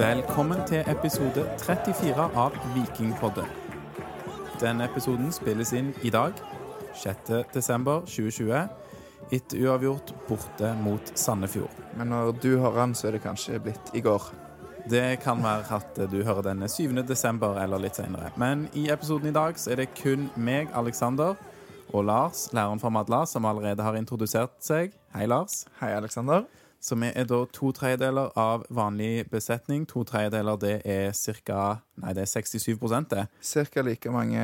Velkommen til episode 34 av Vikingpodden. Denne episoden spilles inn i dag, 6.12.2020, etter uavgjort borte mot Sandefjord. Men når du hører den, så er det kanskje blitt i går. Det kan være at du hører denne 7. desember eller litt senere. Men i episoden i dag så er det kun meg, Alexander, og Lars, læreren fra Madla, som allerede har introdusert seg. Hei, Lars. Hei, Aleksander. Vi er da to tredjedeler av vanlig besetning. To tredjedeler, det er ca. Nei, det er 67 det. Cirka like mange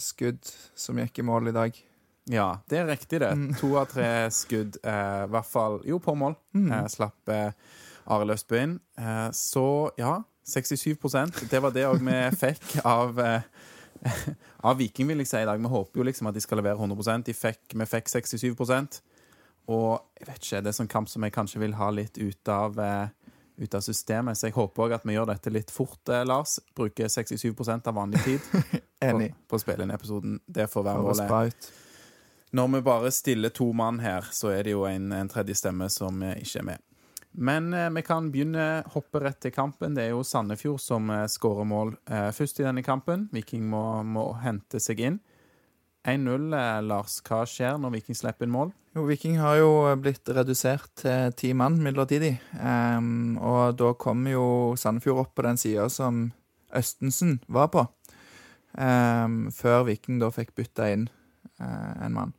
skudd som gikk i mål i dag. Ja, det er riktig, det. To av tre skudd, eh, i hvert fall Jo, på mål. Eh, slapp eh, Arild Østbø inn. Eh, så ja, 67% Det var det òg vi fikk av eh, av Viking, vil jeg si i dag. Vi håper jo liksom at de skal levere 100% de fikk, Vi fikk 67 Og jeg vet ikke, det er sånn kamp som jeg kanskje vil ha litt ut av, eh, ut av systemet. Så jeg håper òg at vi gjør dette litt fort, eh, Lars. Bruker 67 av vanlig tid på, Enig. på å spille inn episoden. Det får være målet. Når vi bare stiller to mann her, så er det jo en, en tredje stemme som eh, ikke er med. Men eh, vi kan begynne hoppe rett til kampen. Det er jo Sandefjord som eh, skårer mål eh, først i denne kampen. Viking må, må hente seg inn. 1-0, eh, Lars. Hva skjer når Viking slipper inn mål? Jo, Viking har jo blitt redusert til ti mann midlertidig. Um, og da kommer jo Sandefjord opp på den sida som Østensen var på. Um, før Viking da fikk bytta inn uh, en mann.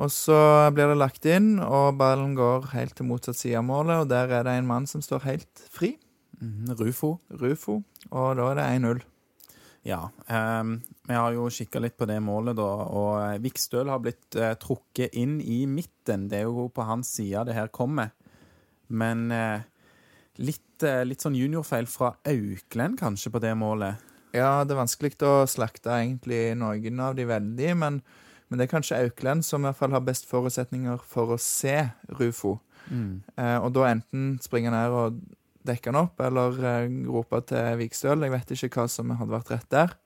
Og så blir det lagt inn, og ballen går helt til motsatt side av målet. Og der er det en mann som står helt fri. Mhm, Rufo. Rufo. Og da er det 1-0. Ja. ehm, vi har jo kikka litt på det målet, da. Og eh, Vikstøl har blitt eh, trukket inn i midten. Det er jo på hans side det her kommer. Men eh, litt, litt sånn juniorfeil fra Auklend, kanskje, på det målet. Ja, det er vanskelig å slakte egentlig noen av de veldig, men, men det er kanskje Auklend som i hvert fall har best forutsetninger for å se Rufo. Eh, og da enten springe ned og dekke han opp, eller eh, rope til Vikstøl. Jeg vet ikke hva som hadde vært rett der.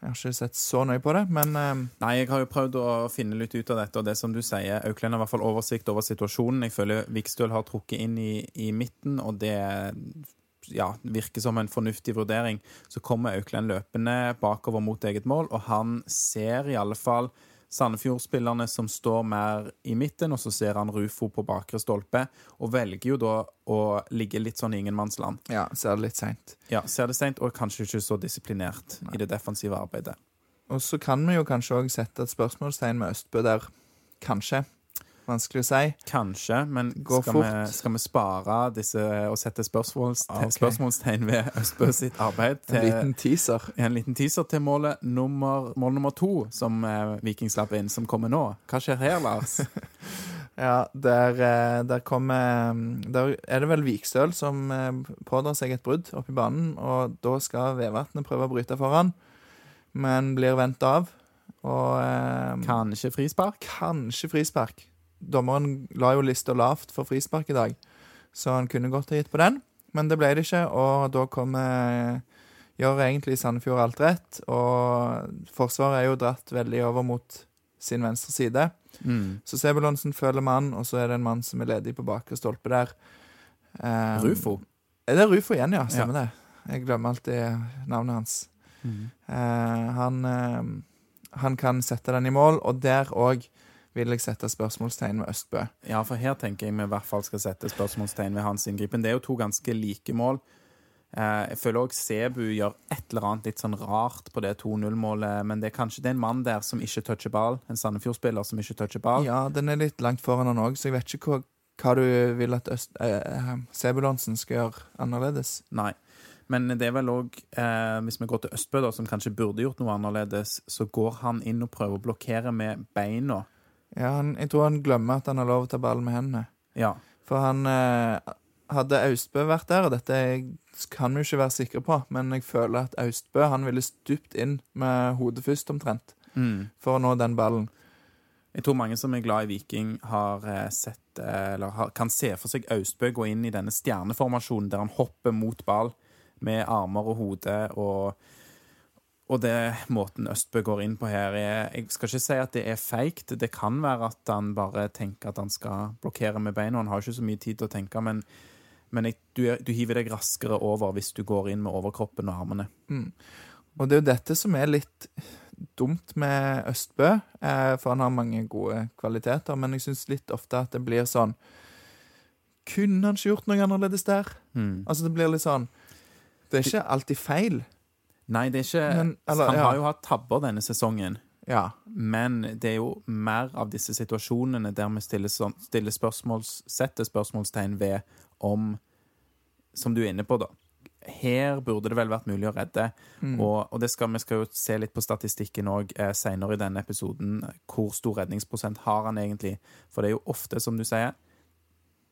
Jeg har ikke sett så nøye på det, men eh, Nei, jeg har jo prøvd å finne litt ut av dette, og det som du sier, Auklend har i hvert fall oversikt over situasjonen. Jeg føler Vikstøl har trukket inn i, i midten, og det ja, virker som en fornuftig vurdering. Så kommer Auklend løpende bakover mot eget mål, og han ser i alle fall Sandefjord-spillerne som står mer i midten, og så ser han Rufo på bakre stolpe, og velger jo da å ligge litt sånn i ingenmannsland. ja, så er det litt seint. Ja, ser det seint, og kanskje ikke så disiplinert i det defensive arbeidet. Og så kan vi jo kanskje òg sette et spørsmålstegn med Østbø der. Kanskje. Vanskelig å si. Kanskje, men skal vi, skal vi spare disse og sette spørsmålstegn, Ah, ok. spørsmålstegn ved Østbø sitt arbeid En liten teaser. en liten teaser til målet nummer, mål nummer to, som eh, Viking slapp inn, som kommer nå. Hva skjer her, Lars? Ja, der, eh, der kommer Der er det vel Vikstøl som eh, pådrar seg et brudd oppe i banen, og da skal Vevatnet prøve å bryte foran, men blir vendt av. Og eh, Kanskje frispark? kanskje frispark. Dommeren la jo lista lavt for frispark i dag, så han kunne godt ha gitt på den, men det ble det ikke, og da kommer Gjør egentlig Sandefjord alt rett, og Forsvaret er jo dratt veldig over mot sin venstre side. Mm. Så Sebulonsen føler mann, og så er det en mann som er ledig på bakre stolpe der. Um, Rufo? Er det Rufo igjen, ja? Stemmer det. Jeg glemmer alltid navnet hans. Mm. Uh, han, uh, han kan sette den i mål, og der òg vil jeg sette spørsmålstegn ved Østbø. Ja, for her tenker jeg vi i hvert fall skal sette spørsmålstegn ved hans inngripen. Det er jo to ganske like mål. Eh, jeg føler òg Sebu gjør et eller annet litt sånn rart på det 2-0-målet, men det er kanskje det er en mann der som ikke toucher ball. En Sandefjord-spiller som ikke toucher ball. Ja, den er litt langt foran han òg, så jeg vet ikke hva, hva du vil at Øst, eh, eh, Sebulonsen skal gjøre annerledes. Nei. Men det er vel òg, eh, hvis vi går til Østbø, da, som kanskje burde gjort noe annerledes, så går han inn og prøver å blokkere med beina. Ja, han, jeg tror han glemmer at han har lov å ta ballen med hendene. Ja. For han eh, Hadde Austbø vært der, og dette kan vi jo ikke være sikre på, men jeg føler at Austbø han ville stupt inn med hodet først, omtrent, Mm. for å nå den ballen. Jeg tror mange som er glad i Viking, har eh, sett eh, Eller har, kan se for seg Austbø gå inn i denne stjerneformasjonen der han hopper mot ball med armer og hode og Og det måten Østbø går inn på her er Jeg skal ikke si at det er feigt. Det kan være at han bare tenker at han skal blokkere med beina. Han har ikke så mye tid til å tenke, men Men jeg, du, du hiver deg raskere over hvis du går inn med overkroppen og armene. Og det er jo dette som er litt dumt med Østbø, eh, for han har mange gode kvaliteter, men jeg syns litt ofte at det blir sånn Kunne han ikke gjort noe annerledes der? Mm. Altså, det blir litt sånn Det er ikke alltid feil. Nei, det er ikke Men, eller, Han ja. har jo hatt tabber denne sesongen. Ja. Men det er jo mer av disse situasjonene der vi stiller, sånn- stiller spørsmåls, setter spørsmålstegn ved om Som du er inne på, da. Her burde det vel vært mulig å redde. Mm. Og, og det skal, vi skal jo se litt på statistikken òg eh, seinere i denne episoden. Hvor stor redningsprosent har han egentlig? For det er jo ofte, som du sier,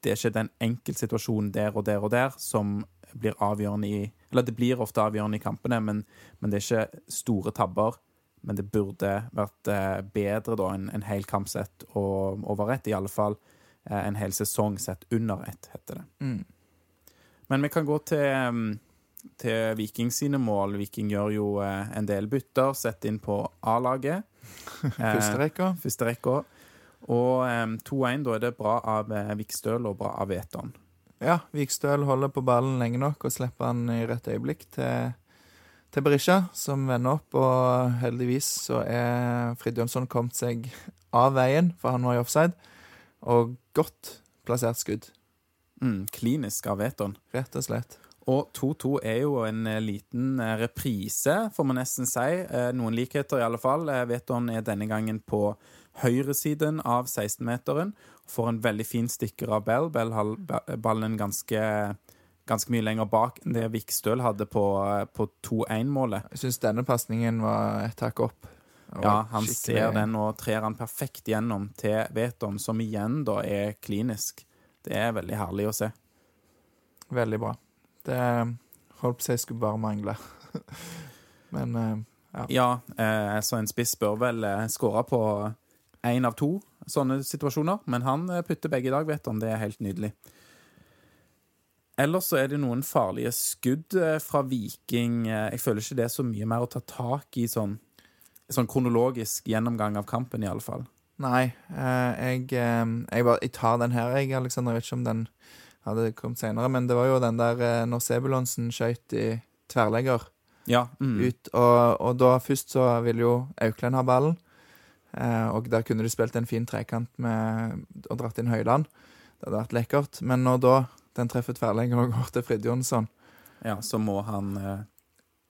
det er ikke den enkelte situasjonen der og der og der som blir avgjørende i Eller det blir ofte avgjørende i kampene, men, men det er ikke store tabber. Men det burde vært eh, bedre da en, en hel kamp sett og over ett. I alle fall eh, en hel sesong sett under ett, heter det. Mm. Men vi kan gå til, um, til Viking sine mål. Viking gjør jo eh, en del bytter, setter inn på A-laget. Eh, Første. Og um, 2-1, da er det bra av eh, Vikstøl og bra av Veton. Ja, Vikstøl holder på ballen lenge nok og slipper han i rett øyeblikk til, til Berisha, som vender opp. Og heldigvis så er Fridtjonsson kommet seg av veien, for han var i offside. Og godt plassert skudd, Mm, klinisk av Veton. rett og slett. Og 2-2 er jo en eh, liten eh, reprise, får man nesten si. Eh, Noen likheter, i alle fall. Veton er denne gangen på høyresiden av 16-meteren. Får en veldig fin stikker av Bell. Bell har ballen ganske, ganske mye lenger bak enn det Vikstøl hadde på, eh, på 2-1-målet. Jeg syns denne pasningen var et hakk opp. Ja, han skikkelig- ser den og trer han perfekt gjennom til Veton, som igjen da er klinisk. Det er veldig herlig å se. Veldig bra. Det holdt på å si skulle bare mangle. Men ja. Ja, eh, så en spiss bør vel eh, skåre på én av to sånne situasjoner, men han eh, putter begge i dag, vet han. det er helt nydelig. Ellers så er det noen farlige skudd eh, fra Viking. Eh, Jeg føler ikke det er så mye mer å ta tak i sånn, sånn kronologisk gjennomgang av kampen, i alle fall. Nei, jeg, jeg, bare, jeg tar den her, jeg, Aleksander. Jeg vet ikke om den hadde kommet senere, men det var jo den der når Sebulonsen skøyt i tverrlegger Ja, mm. ut. Og, og da først så ville jo Aukland ha ballen, og der kunne de spilt en fin trekant med og dratt inn Høyland. Det hadde vært lekkert. Men når da den treffer tverrlegger og går til Frid Jonsson ja, så må han eh,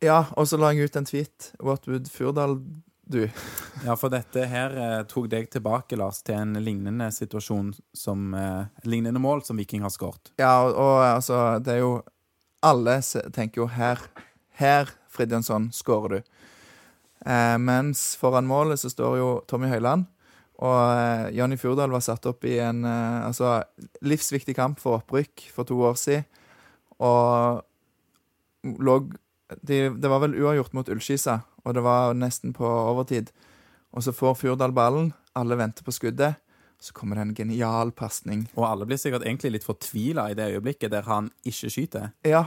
Ja, og så la jeg ut en tweet. What would Furdal do? Ja, for dette her eh, tok deg tilbake, Lars, til en lignende situasjon som eh, Lignende mål som Viking har skåret. Ja, og, og altså, det er jo Alle tenker jo her Her, Fridtjonsson, skårer du. Eh, mens foran målet så står jo Tommy Høiland. Og eh, Jonny Furdal var satt opp i en eh, altså, livsviktig kamp for opprykk for to år siden. Og lå de, Det var vel uavgjort mot Ullskisa, og det var nesten på overtid. Og så får Furdal ballen, alle venter på skuddet. Så kommer det en genial pasning Og alle blir sikkert egentlig litt fortvila i det øyeblikket der han ikke skyter. Ja,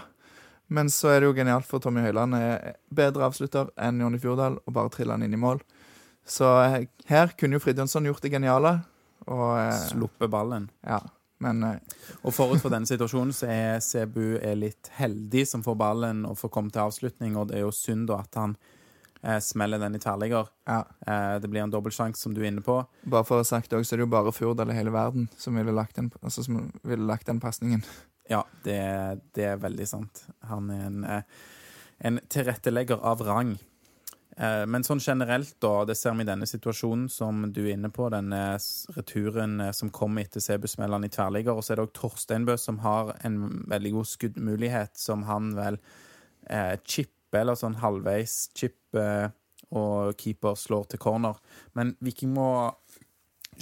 men så er det jo genialt, for Tommy Høiland er bedre avslutter enn Jonny Fjordal, og bare triller han inn i mål. Så eh, her kunne jo Fridtjonsson gjort det geniale. Og, eh, Sluppet ballen. ja, men eh, Og forut for denne situasjonen så er Sebu er litt heldig som får ballen og får komme til avslutning, og det er jo synd da at han eh, smeller den i tverrligger. ja. Eh, det blir en dobbeltsjanse, som du er inne på. Bare for å ha sagt det òg, så er det jo bare Fjordal i hele verden som ville lagt den, altså, ville lagt den pasningen. Ja, det, det er veldig sant. Han er en, eh, en tilrettelegger av rang. Eh, Men sånn generelt, da, det ser vi i denne situasjonen som du er inne på, denne returen eh, som kommer etter Sebusmellene i tverrligger, og så er det òg Torsteinbø som har en veldig god skuddmulighet, som han vel eh, chipper, eller sånn halvveis chip, eh, og keeper slår til corner. Men Viking må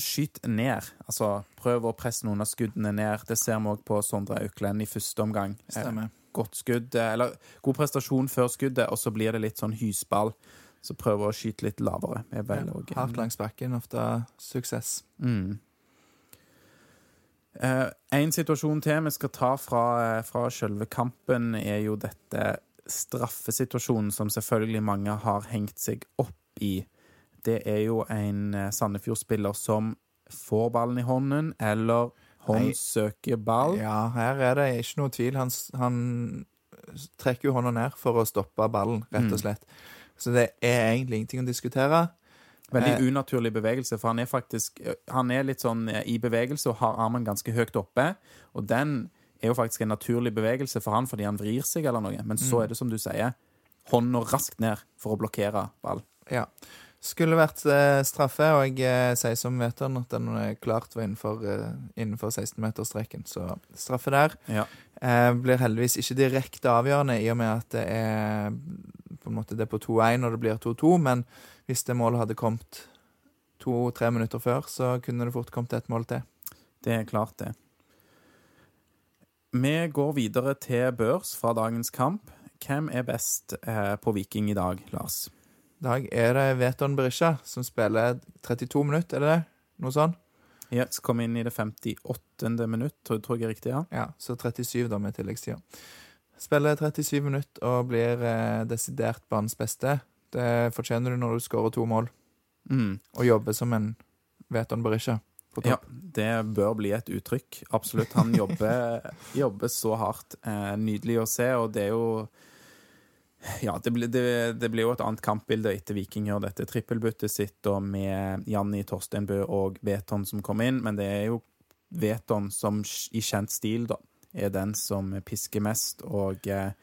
skyte ned. Altså prøv å presse noen av skuddene ned. Det ser vi òg på Sondre Auklend i første omgang. Eh, Stemmer. godt skudd, eh, eller god prestasjon før skuddet, og så blir det litt sånn hysball. Så prøv å skyte litt lavere. Er vel Ja, Hardt langs bakken, ofte suksess. Mm. Eh, en situasjon til vi skal ta fra, fra selve kampen, er jo dette straffesituasjonen som selvfølgelig mange har hengt seg opp i. Det er jo en eh, Sandefjord-spiller som får ballen i hånden, eller håndsøker ball. Ja, her er det ikke noe tvil. Han, han trekker jo hånda ned for å stoppe ballen, rett og Mm. slett. Så det er egentlig ingenting å diskutere. Veldig Eh. unaturlig bevegelse, for han er faktisk Han er litt sånn eh, i bevegelse og har armen ganske høyt oppe. Og den er jo faktisk en naturlig bevegelse for han fordi han vrir seg eller noe. Men så Mm. er det som du sier, hånda raskt ned for å blokkere ball. Ja. Skulle vært eh, straffe, og jeg eh, sier som Veton at den er klart var innenfor, eh, innenfor 16-meterstreken. Så straffe der. Ja. Eh, blir heldigvis ikke direkte avgjørende, i og med at det er på en måte det er på 2-1 og det blir 2-2, men hvis det målet hadde kommet to-tre minutter før, så kunne det fort kommet et mål til. Det er klart, det. Vi går videre til børs fra dagens kamp. Hvem er best eh, på Viking i dag, Lars? Dag er det Veton Berisha som spiller 32 minutter, er det det? Noe sånt? Yes, kom inn i det 58. minutt, tror, tror jeg er riktig, ja. Ja, så 37 da med tilleggstida. Spiller 37 minutter og blir eh, desidert banens beste. Det fortjener du når du skårer to mål Mm. og jobber som en Veton Berisha Ja, det bør bli et uttrykk. Absolutt. Han jobber, jobber så hardt. Eh, nydelig å se, og det er jo Ja, det blir, det, det ble, jo et annet kampbilde etter Viking gjør dette trippelbyttet sitt, og med Janni Torsteinbø og Veton som kom inn, men det er jo Veton som i kjent stil, da, er den som pisker mest, og eh,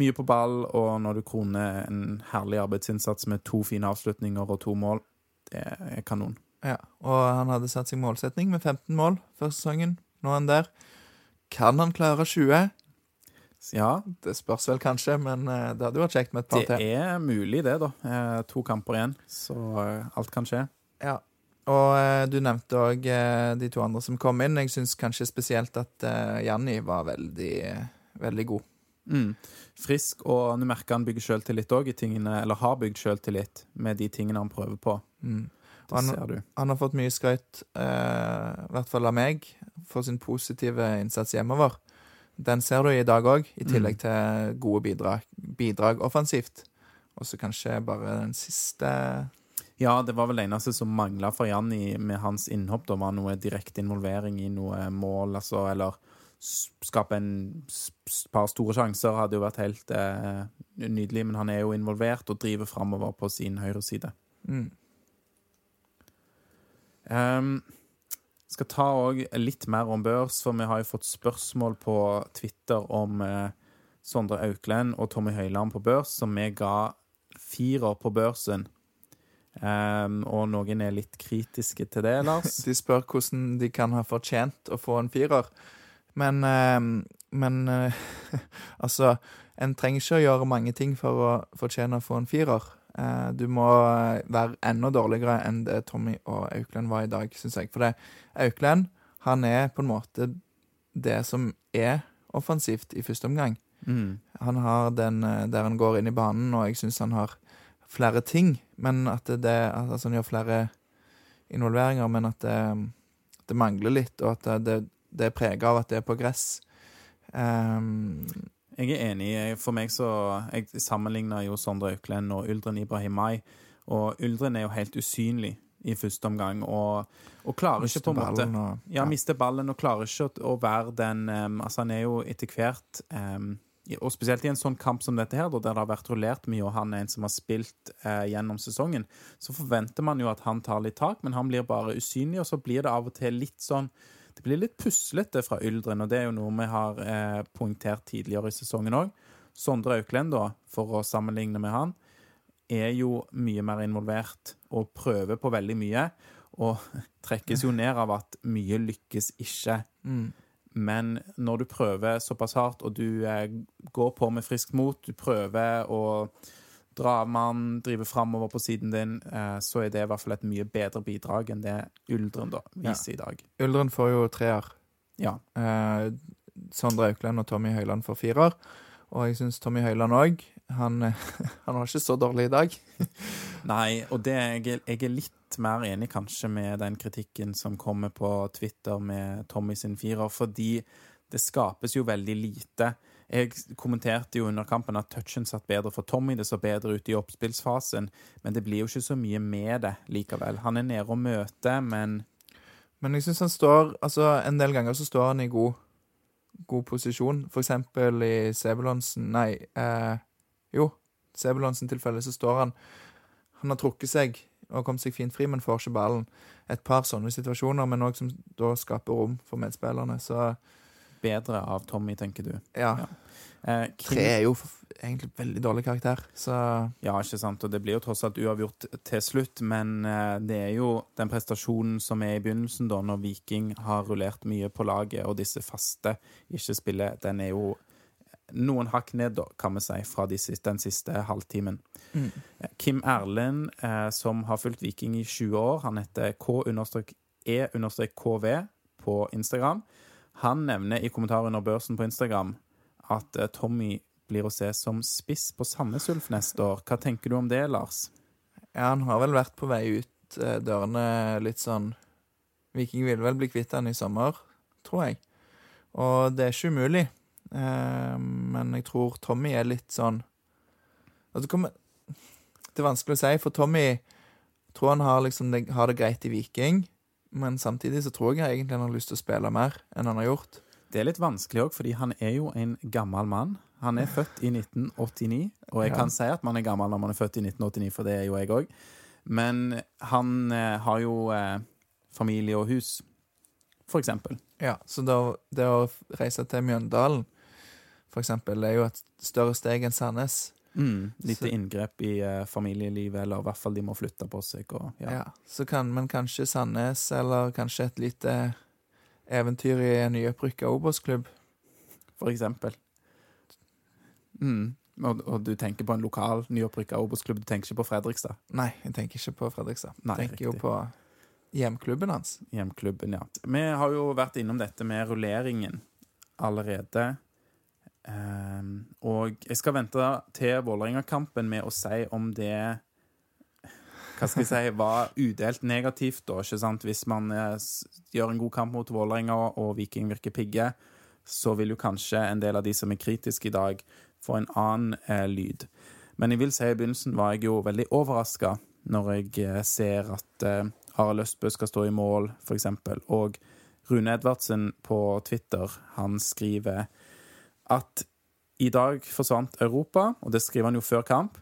mye på ball, og når du kroner en herlig arbeidsinnsats med to fine avslutninger og to mål, det er kanon. Ja, og han hadde satt seg målsetning med 15 mål første sesongen. Nå er han der. Kan han klare 20? Ja, Det spørs vel kanskje, men eh, det hadde jo vært kjekt med et par til. Det er mulig, det, da. Eh, to kamper igjen, så eh, alt kan skje. Ja. Og du nevnte òg de to andre som kom inn. Jeg syns kanskje spesielt at Janni var veldig, veldig god. Mm. Frisk, og nå merker han bygger sjøltillit òg, eller har bygd sjøltillit med de tingene han prøver på. Mm. Det Han- ser du. Han har fått mye skryt, eh, i hvert fall av meg, for sin positive innsats hjemover. Den ser du i dag òg, i tillegg Mm. til gode bidrag, bidrag offensivt. Og så kanskje bare den siste Ja, det var vel det eneste som mangla for Janni med hans innhopp. Da var noe direkte involvering i noe mål, altså, eller skape en par store sjanser hadde jo vært helt eh, nydelig, men han er jo involvert og driver framover på sin høyre side. mm. Um, skal ta litt mer om børs, for vi har jo fått spørsmål på Twitter om eh, Sondre Auklend og Tommy Høiland på børs, som vi ga firer på børsen. Um, og noen er litt kritiske til det, Lars. De spør hvordan de kan ha fortjent å få en firer. Men, um, men uh, altså En trenger ikke å gjøre mange ting for å fortjene å få en firer. Eh, du må eh, være enda dårligere enn det Tommy og Auklend var i dag, syns jeg. For det, Auklend han er på en måte det som er offensivt i første omgang. Mm. Han har den eh, der han går inn i banen, og jeg syns han har flere ting. Men at det, Altså, han gjør flere involveringer, men at det, det mangler litt, og at det, det er prega av at det er på gress. Ehm, Jeg er enig. For meg så Jeg sammenligner jo Sondre Auklend og Uldren Ibrahimai, og Uldren er jo helt usynlig i første omgang, og, og klarer ikke på en måte og Ja, mister ballen og klarer ikke å, å være den um, Altså, han er jo etter hvert um, Og spesielt i en sånn kamp som dette her, der det har vært rullert mye, og han er en som har spilt eh, gjennom sesongen, så forventer man jo at han tar litt tak, men han blir bare usynlig, og så blir det av og til litt sånn Det blir litt puslete fra Yldren, og det er jo noe vi har eh, poengtert tidligere i sesongen òg. Sondre Auklend, da, for å sammenligne med han, er jo mye mer involvert og prøver på veldig mye. Og trekkes jo ned av at mye lykkes ikke. mm, Men når du prøver såpass hardt, og du eh, går på med friskt mot, du prøver å dra av mann, drive framover på siden din, eh, så er det i hvert fall et mye bedre bidrag enn det Uldren da viser i dag. Uldren får jo treer. Ja. Eh, Sondre Aukland og Tommy Høiland får firer. Og jeg syns Tommy Høiland òg han, han var ikke så dårlig i dag. Nei, og det, jeg, jeg er litt mer enig kanskje med den kritikken som kommer på Twitter med Tommy sin firer, fordi det skapes jo veldig lite. Jeg kommenterte jo under kampen at touchen satt bedre for Tommy, det så bedre ut i oppspillsfasen, men det blir jo ikke så mye med det likevel. Han er nede og møter, men Men jeg syns han står Altså, en del ganger så står han i god, god posisjon. For eksempel i Sebulonsen Nei, eh, jo. Sebulonsen-tilfellet så står han Han har trukket seg og kommet seg fint fri, men får ikke ballen. Et par sånne situasjoner, men òg som da skaper rom for medspillerne. Så Bedre av Tommy, tenker du. ja. Ja. Eh, Kim- Tre er jo egentlig veldig dårlig karakter, så Ja, ikke sant, og det blir jo tross alt uavgjort til slutt, men eh, det er jo den prestasjonen som er i begynnelsen, da, når Viking har rullert mye på laget, og disse faste ikke spiller, den er jo noen hakk ned, da, kan vi si, fra de siste, den siste halvtimen. mm. Eh, Kim Erlend, eh, som har fulgt Viking i 20 år, han heter K-E-KV på Instagram. Han nevner i kommentarer under børsen på Instagram at eh, Tommy blir å se som spiss på Sandnes Ulf neste år. Hva tenker du om det, Lars? Ja, han har vel vært på vei ut eh, dørene litt sånn Viking vil vel bli kvitt han i sommer, tror jeg. Og det er ikke umulig. Eh, men jeg tror Tommy er litt sånn det kommer Det er vanskelig å si, for Tommy tror han har, liksom har det greit i Viking. Men samtidig så tror jeg egentlig han har lyst til å spille mer enn han har gjort. Det er litt vanskelig òg, fordi han er jo en gammel mann. Han er født i 1989, og jeg Ja. kan si at man er gammel når man er født i 1989, for det er jo jeg òg. Men han eh, har jo eh, familie og hus, for eksempel. Ja, Så da, det å reise til Mjøndalen, for eksempel, er jo et større steg enn Sandnes. Mm, lite inngrep i uh, familielivet, eller i hvert fall de må flytte på seg. Og, ja. Ja. så kan, men kanskje Sandnes, eller kanskje et lite eventyr i en nyopprykka Obos-klubb. For eksempel. Mm. Og, og du tenker på en lokal nyopprykka Obos-klubb, du tenker ikke på Fredrikstad? Nei, jeg tenker ikke på Fredrikstad. Nei, jeg tenker jo på hjemklubben hans. Hjemklubben, ja. Vi har jo vært innom dette med rulleringen allerede. Ehm, og jeg skal vente til Vålerenga-kampen med å si om det hva skal jeg si, var udelt negativt, da, ikke sant? Hvis man eh, gjør en god kamp mot Vålerenga og Viking virker pigge, så vil jo kanskje en del av de som er kritiske i dag, få en annen eh, lyd. Men jeg vil si i begynnelsen var jeg jo veldig overraska når jeg eh, ser at eh, Arild Østbø skal stå i mål, eksempel. Og Rune Edvardsen på Twitter, han skriver at i dag forsvant Europa, og det skriver han jo før kamp.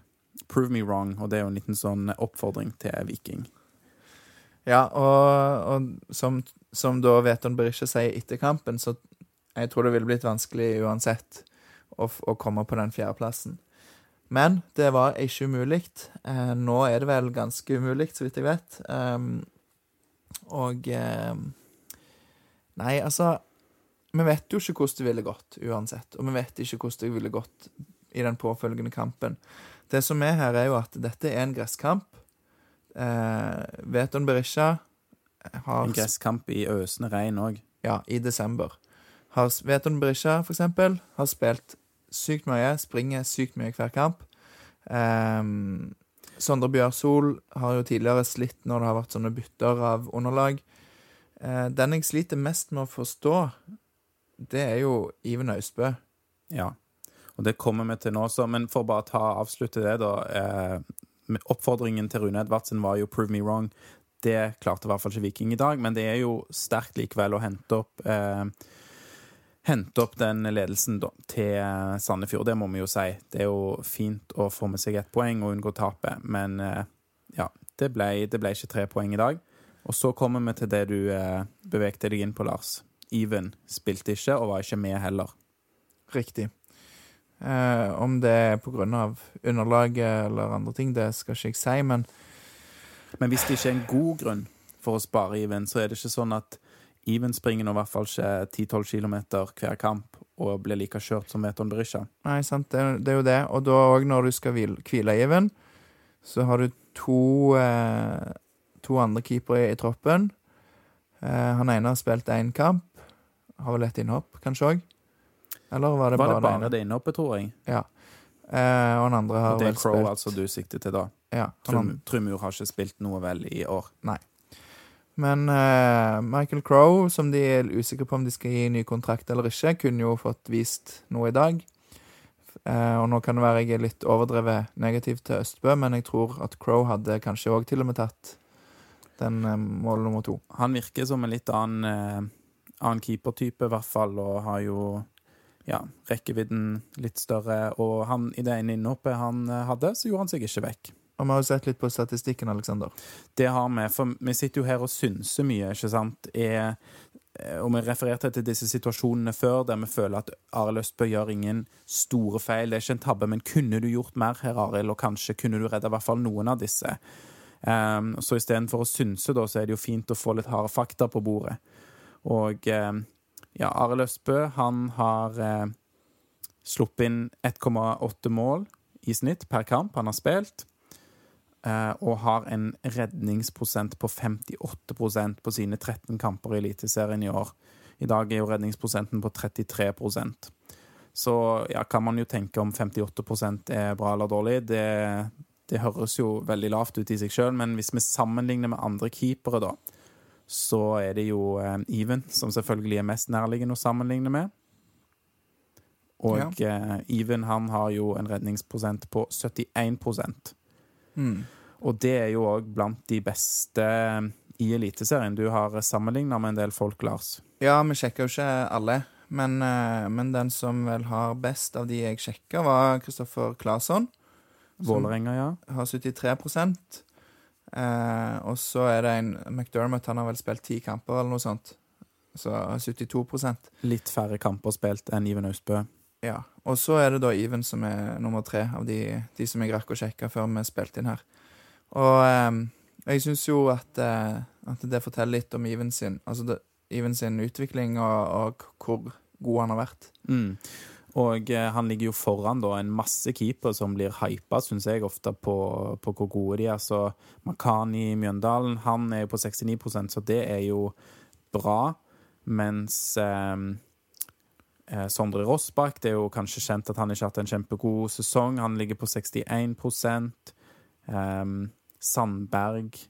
Prove me wrong, og det er jo en liten sånn oppfordring til Viking. Ja, og, og som, som da Veton Berisha sier etter kampen, så jeg tror det ville blitt vanskelig uansett å, å komme på den fjerdeplassen. Men det var ikke umulig. Eh, nå er det vel ganske umulig, så vidt jeg vet. Um, og eh, Nei, altså Vi vet jo ikke hvordan det ville gått uansett. Og vi vet ikke hvordan det ville gått i den påfølgende kampen. Det som er her, er jo at dette er en gresskamp. Eh, Veton Berisha har En gresskamp i øsende regn òg. ja, i desember. Har, Veton Berisha, for eksempel, har spilt sykt mye, springer sykt mye hver kamp. Eh, Sondre Bjørsol har jo tidligere slitt når det har vært sånne bytter av underlag. Eh, den jeg sliter mest med å forstå, det er jo Iven Austbø. Ja. Og det kommer vi til nå også. Men for bare ta avslutte det, da. Eh, oppfordringen til Rune Edvardsen var jo 'prove me wrong'. Det klarte i hvert fall ikke Viking i dag, men det er jo sterkt likevel å hente opp eh, Hente opp den ledelsen da, til Sandefjord, det må vi jo si. Det er jo fint å få med seg ett poeng og unngå tapet, men eh, ja, det ble, det ble ikke tre poeng i dag. Og så kommer vi til det du eh, bevegte deg inn på, Lars. Even spilte ikke, og var ikke med heller. Riktig. Eh, om det er av underlaget eller andre ting, det skal ikke jeg si, men Men hvis det ikke er en god grunn for å spare Even, så er det ikke sånn at Even springer nå i hvert fall ikke 10-12 km hver kamp og blir like kjørt som Veton Berisha. Nei, sant, det, det er jo det. Og da òg, når du skal hvile, hvile Even, så har du to, eh, to andre keepere i, i troppen. Eh, han ene har spilt én kamp. Har vel et innhopp, kanskje òg? Eller var det Var bare det bare det innhoppet, tror jeg? Ja. Eh, og den andre har vel spilt det er Crow spilt altså du sikter til da. Ja, han, Trum, Trumur har ikke spilt noe vel i år. Nei. Men eh, Michael Crow, som de er usikre på om de skal gi ny kontrakt eller ikke, kunne jo fått vist noe i dag. Eh, og nå kan det være jeg er litt overdrevet negativ til Østbø, men jeg tror at Crow hadde kanskje òg til og med tatt den eh, mål nummer to. Han virker som en litt annen, eh, annen keepertype, i hvert fall, og har jo ja, rekkevidden litt større. Og han, i det ene innhoppet han eh, hadde, så gjorde han seg ikke vekk. Og vi har jo sett litt på statistikken, Aleksander. Det har vi, for vi sitter jo her og synser mye, ikke sant. Er, eh, og vi refererte til disse situasjonene før der vi føler at Arild Østbø gjør ingen store feil. Det er ikke en tabbe, men kunne du gjort mer her, Arild? Og kanskje kunne du redda i hvert fall noen av disse. Um, så istedenfor å synse, da, så er det jo fint å få litt harde fakta på bordet. Og um, ja, Arild Østbø, han har uh, sluppet inn 1,8 mål i snitt per kamp han har spilt. Uh, og har en redningsprosent på 58% på sine 13 kamper i Eliteserien i år. I dag er jo redningsprosenten på 33% Så ja, kan man jo tenke om 58 er bra eller dårlig. Det, det høres jo veldig lavt ut i seg sjøl, men hvis vi sammenligner med andre keepere, da, så er det jo eh, Even som selvfølgelig er mest nærliggende å sammenligne med. Og ja. eh, Even han har jo en redningsprosent på 71 mm. Og det er jo òg blant de beste eh, i Eliteserien. Du har sammenligna med en del folk, Lars. Ja, vi sjekker jo ikke alle. Men, men, den som vel har best av de jeg sjekker, var Kristoffer Claesson. Vålerenga, ja. Har 73 eh, Og så er det en McDermott, han har vel spilt ti kamper eller noe sånt. Så 72% Litt færre kamper spilt enn Iven Austbø. Ja. Og så er det da Iven som er nummer tre av de, de som jeg rakk å sjekke før vi spilte inn her. Og eh, jeg syns jo at, eh, at, det forteller litt om Iven sin, altså det, Iven sin utvikling og, og, hvor god han har vært. Mm. Og eh, han ligger jo foran da, en masse keepere som blir hypa, syns jeg, ofte på, på, hvor gode de er. Så Makani Mjøndalen han er jo på 69% så det er jo bra. Mens eh, eh, Sondre Rossbakk, det er jo kanskje kjent at han ikke har hatt en kjempegod sesong. Han ligger på 61 eh, Sandberg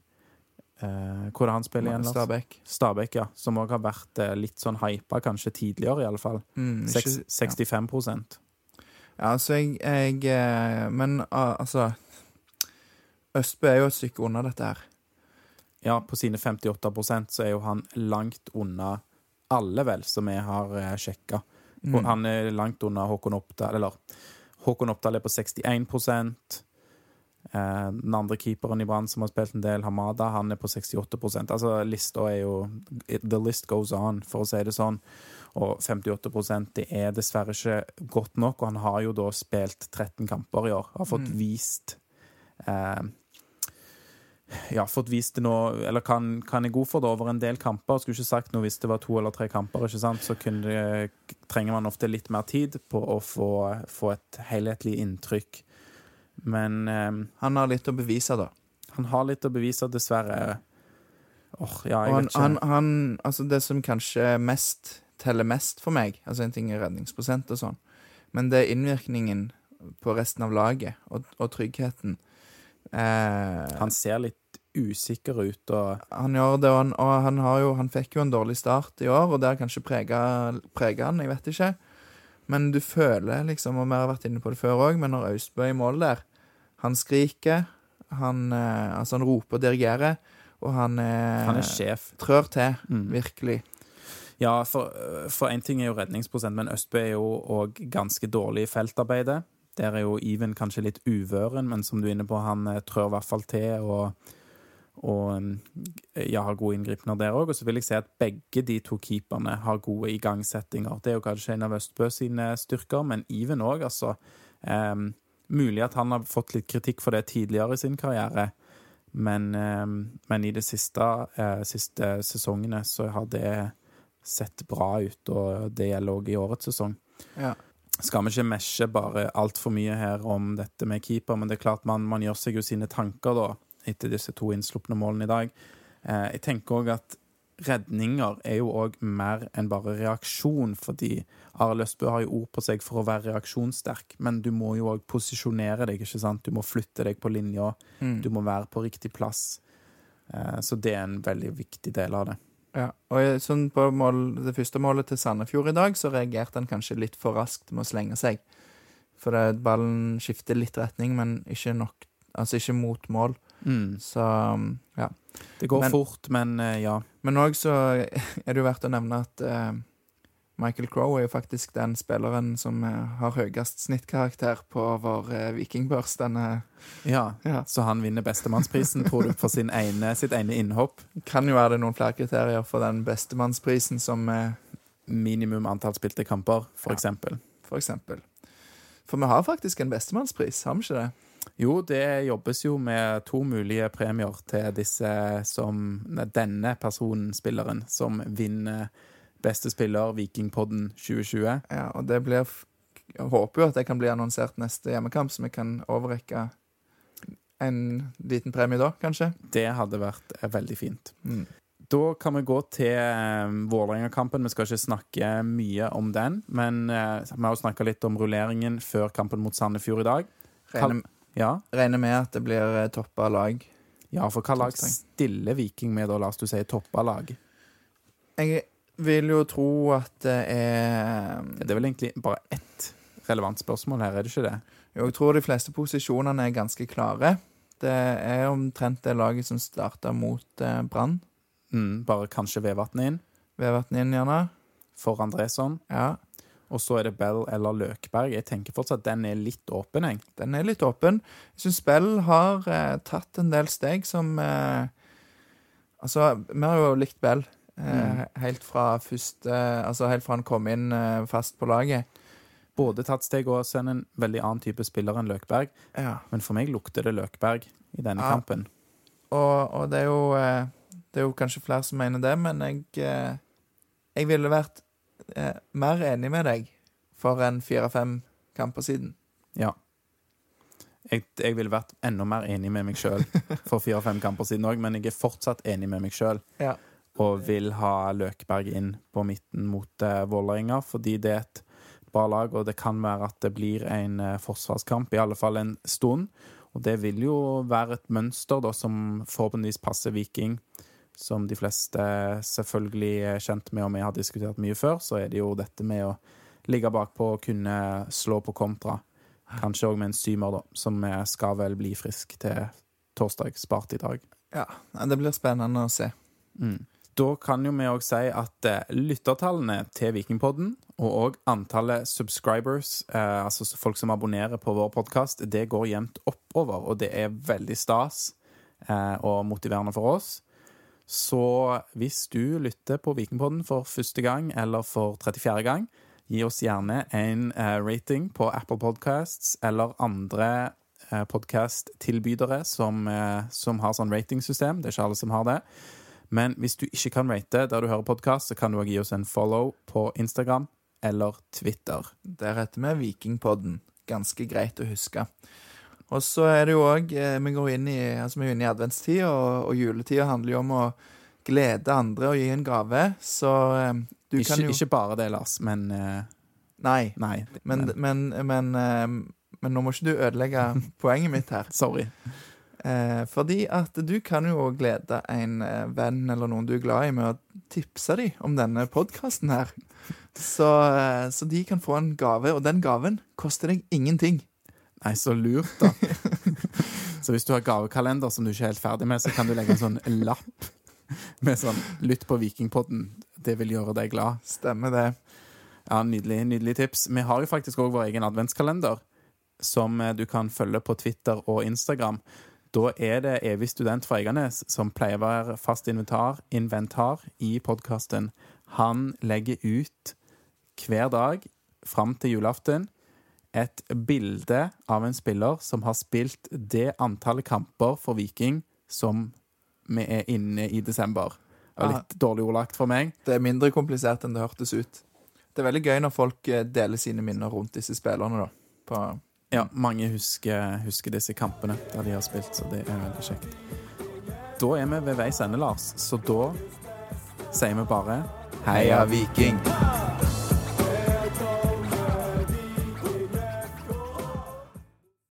Eh, hvor er han spiller igjen? Stabæk. Stabæk, ja. Som òg har vært eh, litt sånn hypa, kanskje tidligere, i alle fall. Mm, ikke, 65 ja. ja, altså jeg, jeg eh, Men altså Østbø er jo et stykke unna dette her. Ja, på sine 58% så er jo han langt unna alle, vel, som jeg har eh, sjekka. Mm. Han er langt unna Håkon Oppdal, eller Håkon Oppdal er på 61 Eh, den andre keeperen i Brann som har spilt en del, Hamada, han er på 68% Altså lista er jo The list goes on, for å si det sånn. Og 58% det er dessverre ikke godt nok, og han har jo da spilt 13 kamper i år. Har fått mm. vist eh, ja, fått vist det nå Eller kan, kan jeg god for det over en del kamper. Skulle ikke sagt noe hvis det var to eller tre kamper, ikke sant? så det, trenger man ofte litt mer tid på å få, få et helhetlig inntrykk men um, Han har litt å bevise, da. Han har litt å bevise, dessverre. Oh, ja, jeg han, vet ikke. Han, han, altså det som kanskje mest teller mest for meg, altså en ting er redningsprosent og sånn, men det er innvirkningen på resten av laget og, og tryggheten. Eh, han ser litt usikker ut og Han gjør det, og han, og han, jo, han fikk jo en dårlig start i år, og det har kanskje prega han, jeg vet ikke. Men du føler liksom, og vi har vært inne på det før òg, men når Austbø er i mål der Han skriker, han, eh, altså han roper og dirigerer, og han, eh, han er sjef. trør til, mm. virkelig. Ja, for én ting er jo redningsprosent, men Østbø er jo òg ganske dårlig i feltarbeidet. Der er jo Even kanskje litt uvøren, men som du er inne på, han eh, trør i hvert fall til. og og um, ja, har gode inngripener der òg. Og så vil jeg si at begge de to keeperne har gode igangsettinger. Det er jo kanskje en av Østbø sine styrker, men Iven òg, altså. Um, mulig at han har fått litt kritikk for det tidligere i sin karriere, men, um, men i de siste, uh, siste, sesongene så har det sett bra ut, og det gjelder òg i årets sesong. Ja. Skal vi ikke meshe bare altfor mye her om dette med keeper, men det er klart man, man gjør seg jo sine tanker, da etter disse to innslupne målene i dag. Eh, jeg tenker òg at redninger er jo òg mer enn bare reaksjon, fordi Arild Østbø har jo ord på seg for å være reaksjonssterk, men du må jo òg posisjonere deg, ikke sant? Du må flytte deg på linja, mm. du må være på riktig plass. Eh, så det er en veldig viktig del av det. Ja, og sånn på mål, det første målet til Sandefjord i dag, så reagerte han kanskje litt for raskt med å slenge seg. For det, ballen skifter litt retning, men ikke nok Altså ikke mot mål. Mm. Så ja. Det går Men- fort, men eh, ja. Men òg så er det jo verdt å nevne at eh, Michael Crowe er jo faktisk den spilleren som eh, har høyest snittkarakter på vår eh, vikingbørs denne ja. Ja. Så han vinner bestemannsprisen, tror du, for sin ene, sitt ene innhopp. Kan jo være det noen flere kriterier for den bestemannsprisen, som eh, Minimum antall spilte kamper, for Ja. eksempel. for eksempel. For vi har faktisk en bestemannspris, har vi ikke det? Jo, det jobbes jo med to mulige premier til disse som Denne personen, spilleren, som vinner beste spiller, Vikingpodden 2020. Ja, og det blir Jeg håper jo at det kan bli annonsert neste hjemmekamp, så vi kan overrekke en liten premie da, kanskje. Det hadde vært eh, veldig fint. Mm. Da kan vi gå til eh, Vålerenga-kampen. Vi skal ikke snakke mye om den, men eh, vi har jo snakka litt om rulleringen før kampen mot Sandefjord i dag. Regner, Ja, regner med at det blir eh, toppa lag. ja for hva lag stiller Viking med da, Lars? Du sier toppa lag. Jeg vil jo tro at det er Det er vel egentlig bare ett relevant spørsmål her, er det ikke det? Jo, Jeg tror de fleste posisjonene er ganske klare. Det er omtrent det laget som starta mot eh, Brann. Mm, bare kanskje Vevatnet inn Vevatnet inn, gjerne. for Andresson. Ja, Og så er det Bell eller Løkberg. Jeg tenker fortsatt at den er litt åpen, jeg. den er litt åpen. Jeg syns Bell har eh, tatt en del steg som eh, Altså, vi har jo likt Bell eh, helt fra første Altså helt fra han kom inn eh, fast på laget. Både tatt steg og så er han en veldig annen type spiller enn Løkberg. Ja. Men for meg lukter det Løkberg i denne Ja. kampen. Og, og det er jo eh, Det er jo kanskje flere som mener det, men jeg eh, Jeg ville vært eh, mer enig med deg for en fire-fem kamper siden. Ja. Jeg, jeg ville vært enda mer enig med meg sjøl for fire-fem kamper siden òg, men jeg er fortsatt enig med meg sjøl Ja. og vil ha Løkberg inn på midten mot eh, Vålerenga, fordi det er et bra lag, og det kan være at det blir en eh, forsvarskamp, i alle fall en stund. Og det vil jo være et mønster da, som forhåpentligvis passer Viking. Som de fleste selvfølgelig er kjent med, og vi har diskutert mye før, så er det jo dette med å ligge bakpå og kunne slå på kontra. Kanskje òg med en symer, da, som skal vel bli frisk til torsdag, spart i dag. Ja, Det blir spennende å se. Mm. Da kan jo vi òg si at eh, lyttertallene til Vikingpodden, og òg antallet subscribers, eh, altså folk som abonnerer på vår podkast, det går jevnt oppover, og det er veldig stas eh, og motiverende for oss. Så hvis du lytter på Vikingpodden for første gang eller for 34. gang, gi oss gjerne en eh, rating på Apple Podcasts eller andre eh, podkast-tilbydere som, eh, som har sånn ratingsystem. Det er ikke alle som har det. Men hvis du ikke kan rate der du hører podkast, så kan du også gi oss en follow på Instagram eller Twitter. Der heter vi Vikingpodden. Ganske greit å huske. Og så er det jo òg Vi går inn i altså vi er inne i adventstid, og, og juletida handler jo om å glede andre og gi en gave. Så eh, du Ikke, kan jo ikke bare det, Lars, men eh, Nei. Nei. Men, men, men, eh, men nå må ikke du ødelegge poenget mitt her. Sorry. Eh, fordi at du kan jo glede en eh, venn eller noen du er glad i, med å tipse dem om denne podkasten her. Så, eh, så de kan få en gave, og den gaven koster deg ingenting. Nei, så lurt, da. så hvis du har gavekalender som du ikke er helt ferdig med, så kan du legge en sånn lapp med sånn 'Lytt på Vikingpodden'. Det vil gjøre deg glad. Stemmer det. Ja, Nydelig nydelig tips. Vi har jo faktisk òg vår egen adventskalender, som eh, du kan følge på Twitter og Instagram. Da er det Evig student fra Eiganes som pleier å være fast inventar, inventar i podkasten. Han legger ut hver dag fram til julaften et bilde av en spiller som har spilt det antallet kamper for Viking som vi er inne i desember. Det var litt dårlig ordlagt for meg. Det er mindre komplisert enn det hørtes ut. Det er veldig gøy når folk eh, deler sine minner rundt disse spillerne, da. På, Ja, mange husker, husker disse kampene der de har spilt, så det er veldig kjekt. Da er vi ved veis ende, Lars, så da sier vi bare Heia Viking!